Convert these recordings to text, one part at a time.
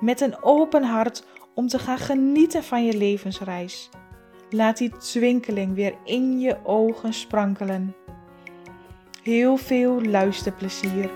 met een open hart om te gaan genieten van je levensreis. Laat die twinkeling weer in je ogen sprankelen. Heel veel luisterplezier.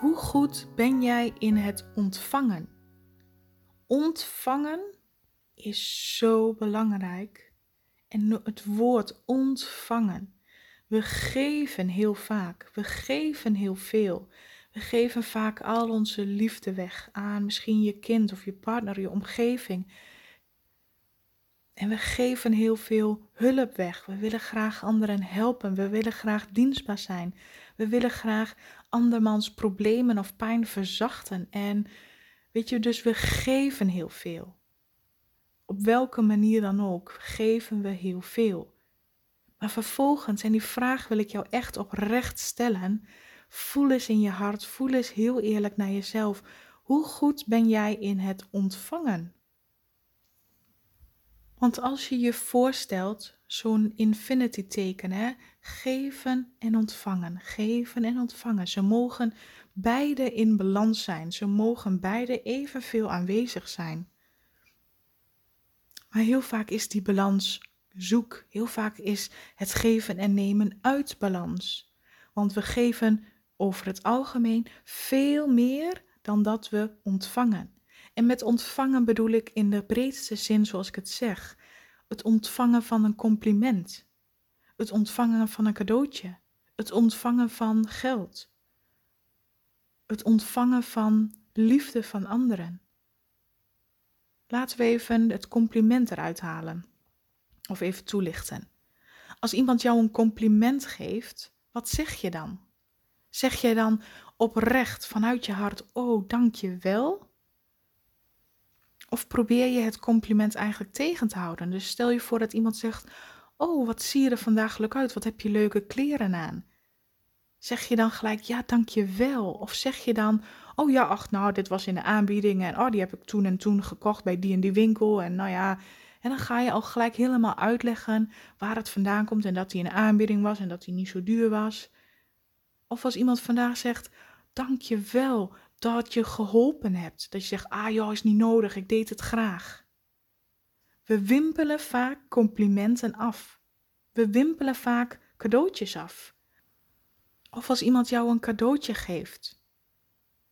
Hoe goed ben jij in het ontvangen? Ontvangen is zo belangrijk. En het woord ontvangen. We geven heel vaak. We geven heel veel. We geven vaak al onze liefde weg aan misschien je kind of je partner, je omgeving. En we geven heel veel hulp weg. We willen graag anderen helpen. We willen graag dienstbaar zijn. We willen graag andermans problemen of pijn verzachten. En weet je, dus we geven heel veel op welke manier dan ook, geven we heel veel. Maar vervolgens, en die vraag wil ik jou echt oprecht stellen, voel eens in je hart, voel eens heel eerlijk naar jezelf. Hoe goed ben jij in het ontvangen? Want als je je voorstelt, zo'n infinity teken, hè? geven en ontvangen, geven en ontvangen. Ze mogen beide in balans zijn, ze mogen beide evenveel aanwezig zijn. Maar heel vaak is die balans zoek. Heel vaak is het geven en nemen uit balans. Want we geven over het algemeen veel meer dan dat we ontvangen. En met ontvangen bedoel ik in de breedste zin zoals ik het zeg. Het ontvangen van een compliment. Het ontvangen van een cadeautje. Het ontvangen van geld. Het ontvangen van liefde van anderen. Laten we even het compliment eruit halen. Of even toelichten. Als iemand jou een compliment geeft, wat zeg je dan? Zeg jij dan oprecht vanuit je hart: Oh, dank je wel? Of probeer je het compliment eigenlijk tegen te houden? Dus stel je voor dat iemand zegt: Oh, wat zie je er vandaag leuk uit? Wat heb je leuke kleren aan? Zeg je dan gelijk: Ja, dank je wel? Of zeg je dan: Oh ja, ach, nou, dit was in de aanbieding en oh, die heb ik toen en toen gekocht bij die en die winkel. En nou ja, en dan ga je al gelijk helemaal uitleggen waar het vandaan komt en dat die in de aanbieding was en dat die niet zo duur was. Of als iemand vandaag zegt, dank je wel dat je geholpen hebt. Dat je zegt, ah joh, is niet nodig, ik deed het graag. We wimpelen vaak complimenten af. We wimpelen vaak cadeautjes af. Of als iemand jou een cadeautje geeft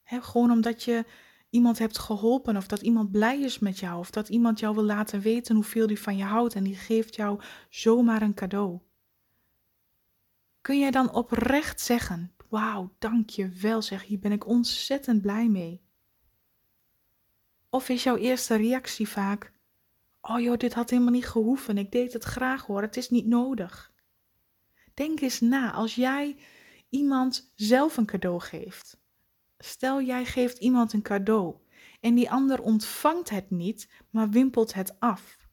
gewoon omdat je iemand hebt geholpen of dat iemand blij is met jou of dat iemand jou wil laten weten hoeveel die van je houdt en die geeft jou zomaar een cadeau. Kun jij dan oprecht zeggen: Wauw, dank je wel, zeg, hier ben ik ontzettend blij mee? Of is jouw eerste reactie vaak: Oh joh, dit had helemaal niet gehoeven, ik deed het graag hoor, het is niet nodig. Denk eens na, als jij iemand zelf een cadeau geeft, Stel jij geeft iemand een cadeau en die ander ontvangt het niet, maar wimpelt het af.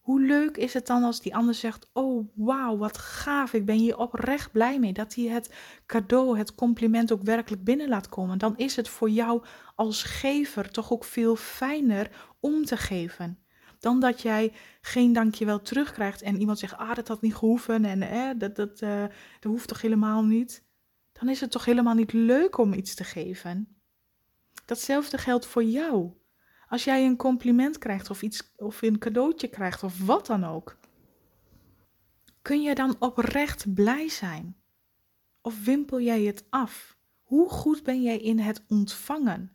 Hoe leuk is het dan als die ander zegt: Oh, wauw, wat gaaf, ik ben hier oprecht blij mee dat hij het cadeau, het compliment ook werkelijk binnen laat komen. Dan is het voor jou als gever toch ook veel fijner om te geven. Dan dat jij geen dankjewel terugkrijgt en iemand zegt: Ah, dat had niet gehoeven en eh, dat, dat, uh, dat hoeft toch helemaal niet dan is het toch helemaal niet leuk om iets te geven. Datzelfde geldt voor jou. Als jij een compliment krijgt of, iets, of een cadeautje krijgt of wat dan ook. Kun je dan oprecht blij zijn? Of wimpel jij het af? Hoe goed ben jij in het ontvangen?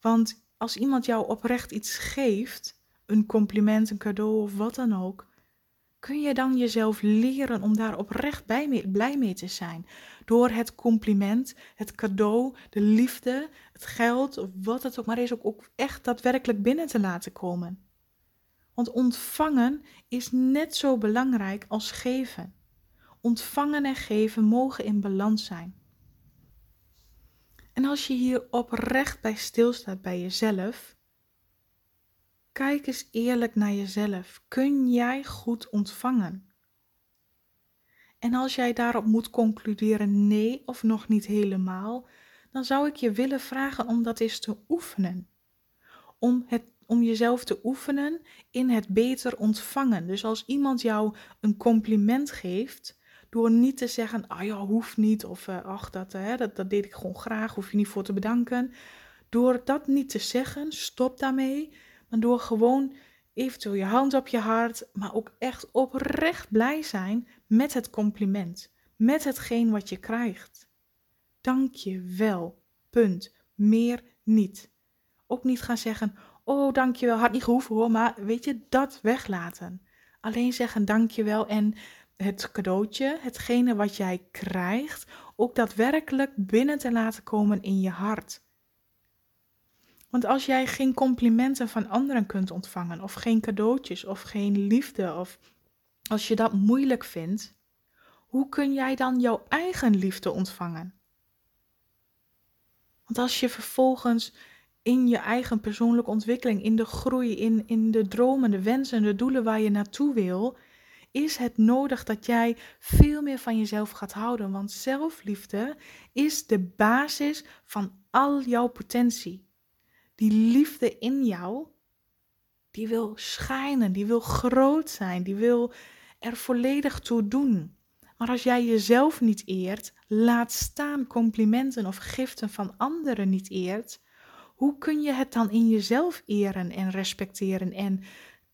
Want als iemand jou oprecht iets geeft, een compliment, een cadeau of wat dan ook, kun je dan jezelf leren om daar oprecht bij blij mee te zijn? Door het compliment, het cadeau, de liefde, het geld of wat het ook maar is, ook, ook echt daadwerkelijk binnen te laten komen. Want ontvangen is net zo belangrijk als geven. Ontvangen en geven mogen in balans zijn. En als je hier oprecht bij stilstaat bij jezelf, kijk eens eerlijk naar jezelf. Kun jij goed ontvangen? En als jij daarop moet concluderen nee of nog niet helemaal, dan zou ik je willen vragen om dat eens te oefenen. Om, het, om jezelf te oefenen in het beter ontvangen. Dus als iemand jou een compliment geeft, door niet te zeggen, ah ja, hoeft niet, of uh, ach, dat, uh, dat, dat deed ik gewoon graag, hoef je niet voor te bedanken. Door dat niet te zeggen, stop daarmee. Maar door gewoon eventueel je hand op je hart, maar ook echt oprecht blij zijn met het compliment, met hetgeen wat je krijgt. Dank je wel. Punt. Meer niet. Ook niet gaan zeggen: Oh, dank je wel, had niet gehoeven hoor, maar weet je, dat weglaten. Alleen zeggen dank je wel en het cadeautje, hetgene wat jij krijgt, ook daadwerkelijk binnen te laten komen in je hart. Want als jij geen complimenten van anderen kunt ontvangen, of geen cadeautjes, of geen liefde, of als je dat moeilijk vindt, hoe kun jij dan jouw eigen liefde ontvangen? Want als je vervolgens in je eigen persoonlijke ontwikkeling, in de groei, in, in de dromen, de wensen, de doelen waar je naartoe wil, is het nodig dat jij veel meer van jezelf gaat houden. Want zelfliefde is de basis van al jouw potentie. Die liefde in jou, die wil schijnen, die wil groot zijn, die wil er volledig toe doen. Maar als jij jezelf niet eert, laat staan complimenten of giften van anderen niet eert, hoe kun je het dan in jezelf eren en respecteren en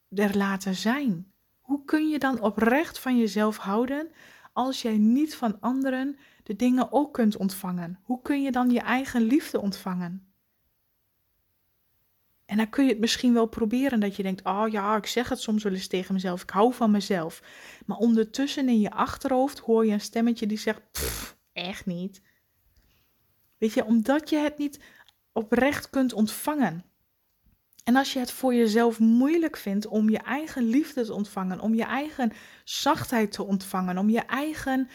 er laten zijn? Hoe kun je dan oprecht van jezelf houden als jij niet van anderen de dingen ook kunt ontvangen? Hoe kun je dan je eigen liefde ontvangen? En dan kun je het misschien wel proberen dat je denkt: Oh ja, ik zeg het soms wel eens tegen mezelf, ik hou van mezelf. Maar ondertussen in je achterhoofd hoor je een stemmetje die zegt: Echt niet. Weet je, omdat je het niet oprecht kunt ontvangen. En als je het voor jezelf moeilijk vindt om je eigen liefde te ontvangen, om je eigen zachtheid te ontvangen, om je eigen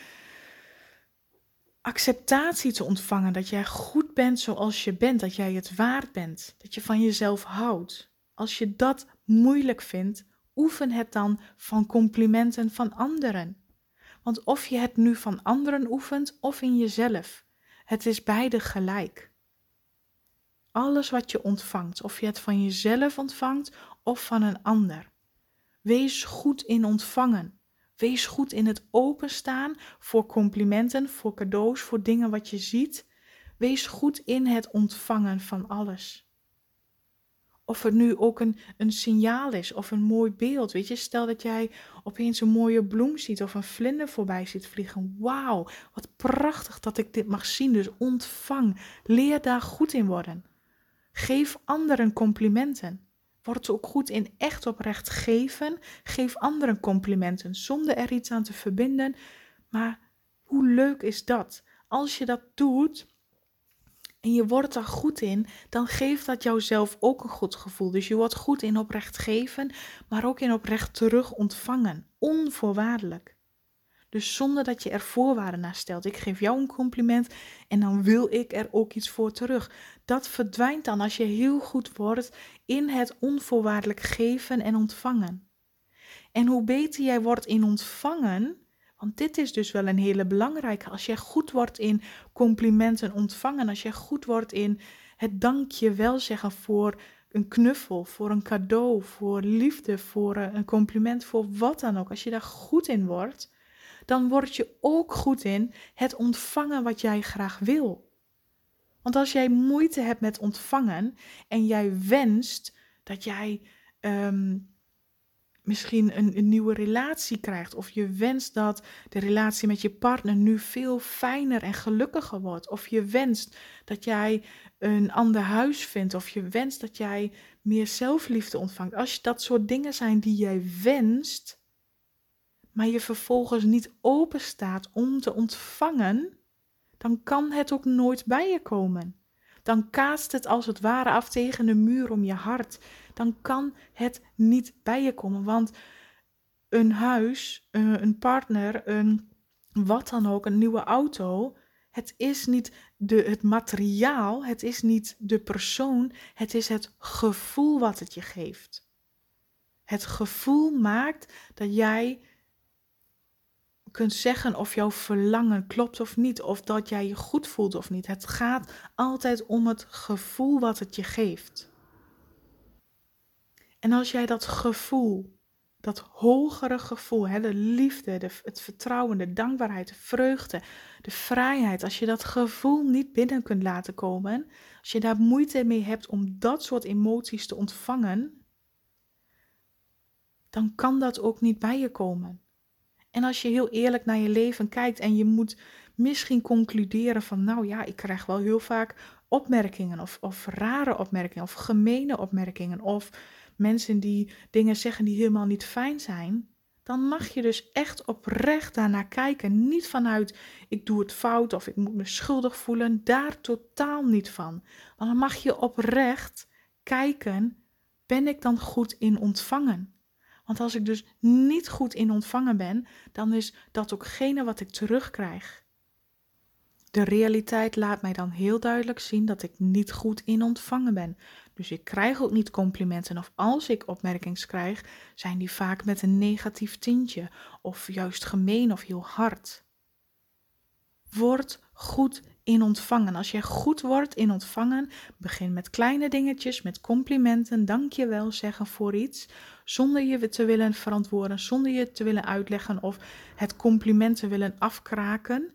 acceptatie te ontvangen, dat jij goed bent zoals je bent, dat jij het waard bent, dat je van jezelf houdt. Als je dat moeilijk vindt, oefen het dan van complimenten van anderen. Want of je het nu van anderen oefent of in jezelf, het is beide gelijk. Alles wat je ontvangt, of je het van jezelf ontvangt of van een ander. Wees goed in ontvangen. Wees goed in het openstaan voor complimenten, voor cadeaus, voor dingen wat je ziet. Wees goed in het ontvangen van alles. Of het nu ook een, een signaal is of een mooi beeld. Weet je, stel dat jij opeens een mooie bloem ziet of een vlinder voorbij ziet vliegen. Wauw, wat prachtig dat ik dit mag zien. Dus ontvang. Leer daar goed in worden. Geef anderen complimenten. Word ook goed in echt oprecht geven. Geef anderen complimenten zonder er iets aan te verbinden. Maar hoe leuk is dat? Als je dat doet en je wordt daar goed in, dan geeft dat jouzelf ook een goed gevoel. Dus je wordt goed in oprecht geven, maar ook in oprecht terug ontvangen. Onvoorwaardelijk. Dus zonder dat je er voorwaarden naar stelt. Ik geef jou een compliment en dan wil ik er ook iets voor terug. Dat verdwijnt dan als je heel goed wordt in het onvoorwaardelijk geven en ontvangen. En hoe beter jij wordt in ontvangen, want dit is dus wel een hele belangrijke. Als jij goed wordt in complimenten ontvangen, als jij goed wordt in het dankje wel zeggen voor een knuffel, voor een cadeau, voor liefde, voor een compliment, voor wat dan ook. Als je daar goed in wordt, dan word je ook goed in het ontvangen wat jij graag wil. Want als jij moeite hebt met ontvangen en jij wenst dat jij ehm, misschien een, een, nieuwe relatie krijgt, of je wenst dat de relatie met je partner nu veel fijner en gelukkiger wordt, of je wenst dat jij een ander huis vindt, of je wenst dat jij meer zelfliefde ontvangt. Als dat soort dingen zijn die jij wenst, maar je vervolgens niet open staat om te ontvangen, dan kan het ook nooit bij je komen. dan kaast het als het ware af tegen de muur om je hart. Dan kan het niet bij je komen, want een huis, eh, een partner, een wat dan ook, een nieuwe auto. Het is niet de, het materiaal, het is niet de persoon, het is het gevoel wat het je geeft. Het gevoel maakt dat jij kunt zeggen of jouw verlangen klopt of niet, of dat jij je goed voelt of niet. Het gaat altijd om het gevoel wat het je geeft. En als jij dat gevoel, dat hogere gevoel, hè, de liefde, de, het vertrouwen, de dankbaarheid, de vreugde, de vrijheid, als je dat gevoel niet binnen kunt laten komen, als je daar moeite mee hebt om dat soort emoties te ontvangen, dan kan dat ook niet bij je komen. En als je heel eerlijk naar je leven kijkt en je moet misschien concluderen van, nou ja, ik krijg wel heel vaak opmerkingen of, of rare opmerkingen of gemene opmerkingen of mensen die dingen zeggen die helemaal niet fijn zijn, dan mag je dus echt oprecht daarnaar kijken. Niet vanuit ik doe het fout of ik moet me schuldig voelen, daar totaal niet van. Dan mag je oprecht kijken, ben ik dan goed in ontvangen? Want als ik dus niet goed in ontvangen ben, dan is dat ookgene wat ik terugkrijg. De realiteit laat mij dan heel duidelijk zien dat ik niet goed in ontvangen ben. Dus ik krijg ook niet complimenten. Of als ik opmerkingen krijg, zijn die vaak met een negatief tintje. Of juist gemeen of heel hard. Word goed in ontvangen. Als je goed wordt in ontvangen, begin met kleine dingetjes, met complimenten, dankjewel zeggen voor iets, zonder je te willen verantwoorden, zonder je te willen uitleggen of het compliment te willen afkraken.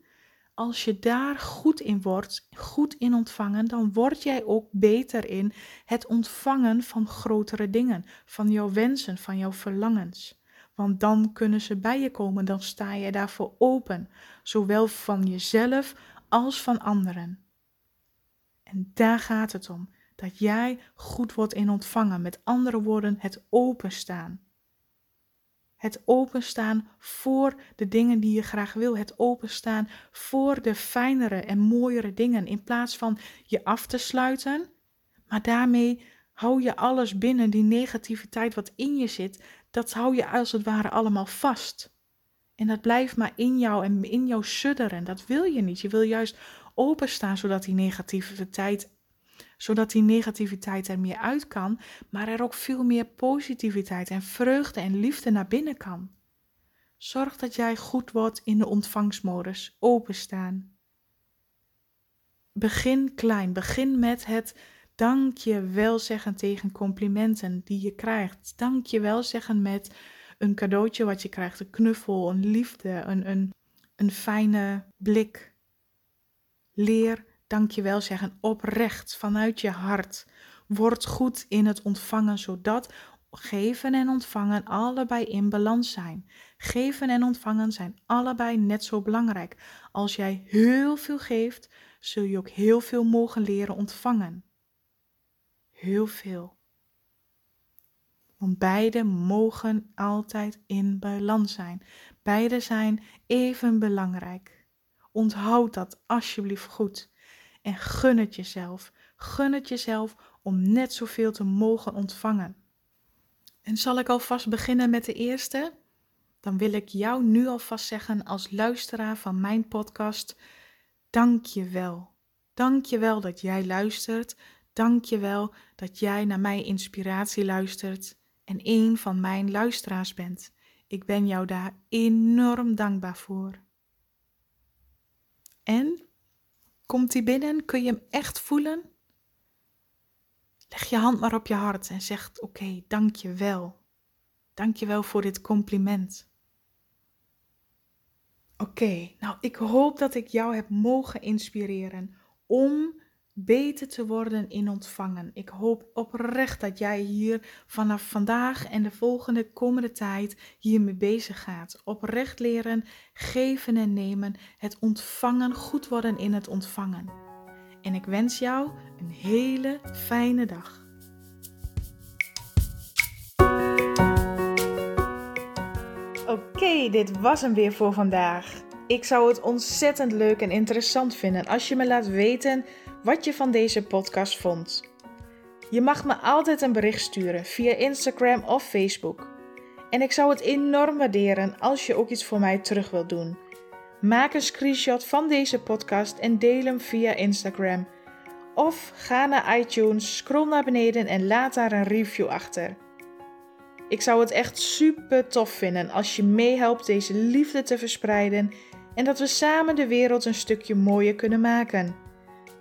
Als je daar goed in wordt, goed in ontvangen, dan word jij ook beter in het ontvangen van grotere dingen, van jouw wensen, van jouw verlangens. Want dan kunnen ze bij je komen, dan sta je daarvoor open, zowel van jezelf als van anderen. En daar gaat het om, dat jij goed wordt in ontvangen, met andere woorden, het openstaan. Het openstaan voor de dingen die je graag wil. Het openstaan voor de fijnere en mooiere dingen. In plaats van je af te sluiten. Maar daarmee hou je alles binnen. Die negativiteit wat in je zit. Dat hou je als het ware allemaal vast. En dat blijft maar in jou en in jou sudderen. Dat wil je niet. Je wil juist openstaan zodat die negativiteit zodat die negativiteit er meer uit kan, maar er ook veel meer positiviteit en vreugde en liefde naar binnen kan. Zorg dat jij goed wordt in de ontvangstmodus, openstaan. Begin klein, begin met het dank je wel zeggen tegen complimenten die je krijgt. Dank je wel zeggen met een cadeautje wat je krijgt, een knuffel, een liefde, een, een, een fijne blik. Leer dankjewel zeggen oprecht vanuit je hart. Word goed in het ontvangen, zodat geven en ontvangen allebei in balans zijn. Geven en ontvangen zijn allebei net zo belangrijk. Als jij heel veel geeft, zul je ook heel veel mogen leren ontvangen. Heel veel. Want beide mogen altijd in balans zijn. Beide zijn even belangrijk. Onthoud dat alsjeblieft goed. En gun het jezelf. Gun het jezelf om net zoveel te mogen ontvangen. En zal ik alvast beginnen met de eerste? Dan wil ik jou nu alvast zeggen als luisteraar van mijn podcast: dank je wel. Dank je wel dat jij luistert. Dank je wel dat jij naar mijn inspiratie luistert en een van mijn luisteraars bent. Ik ben jou daar enorm dankbaar voor. En Komt hij binnen? Kun je hem echt voelen? Leg je hand maar op je hart en zeg: Oké, okay, dank je wel. Dank je wel voor dit compliment. Oké, nou ik hoop dat ik jou heb mogen inspireren om beter te worden in ontvangen. Ik hoop oprecht dat jij hier vanaf vandaag en de volgende komende tijd hiermee bezig gaat. Oprecht leren, geven en nemen, het ontvangen, goed worden in het ontvangen. En ik wens jou een hele fijne dag. Oké, dit was hem weer voor vandaag. Ik zou het ontzettend leuk en interessant vinden als je me laat weten wat je van deze podcast vond. Je mag me altijd een bericht sturen via Instagram of Facebook. En ik zou het enorm waarderen als je ook iets voor mij terug wilt doen. Maak een screenshot van deze podcast en deel hem via Instagram. Of ga naar iTunes, scroll naar beneden en laat daar een review achter. Ik zou het echt super tof vinden als je meehelpt deze liefde te verspreiden en dat we samen de wereld een stukje mooier kunnen maken.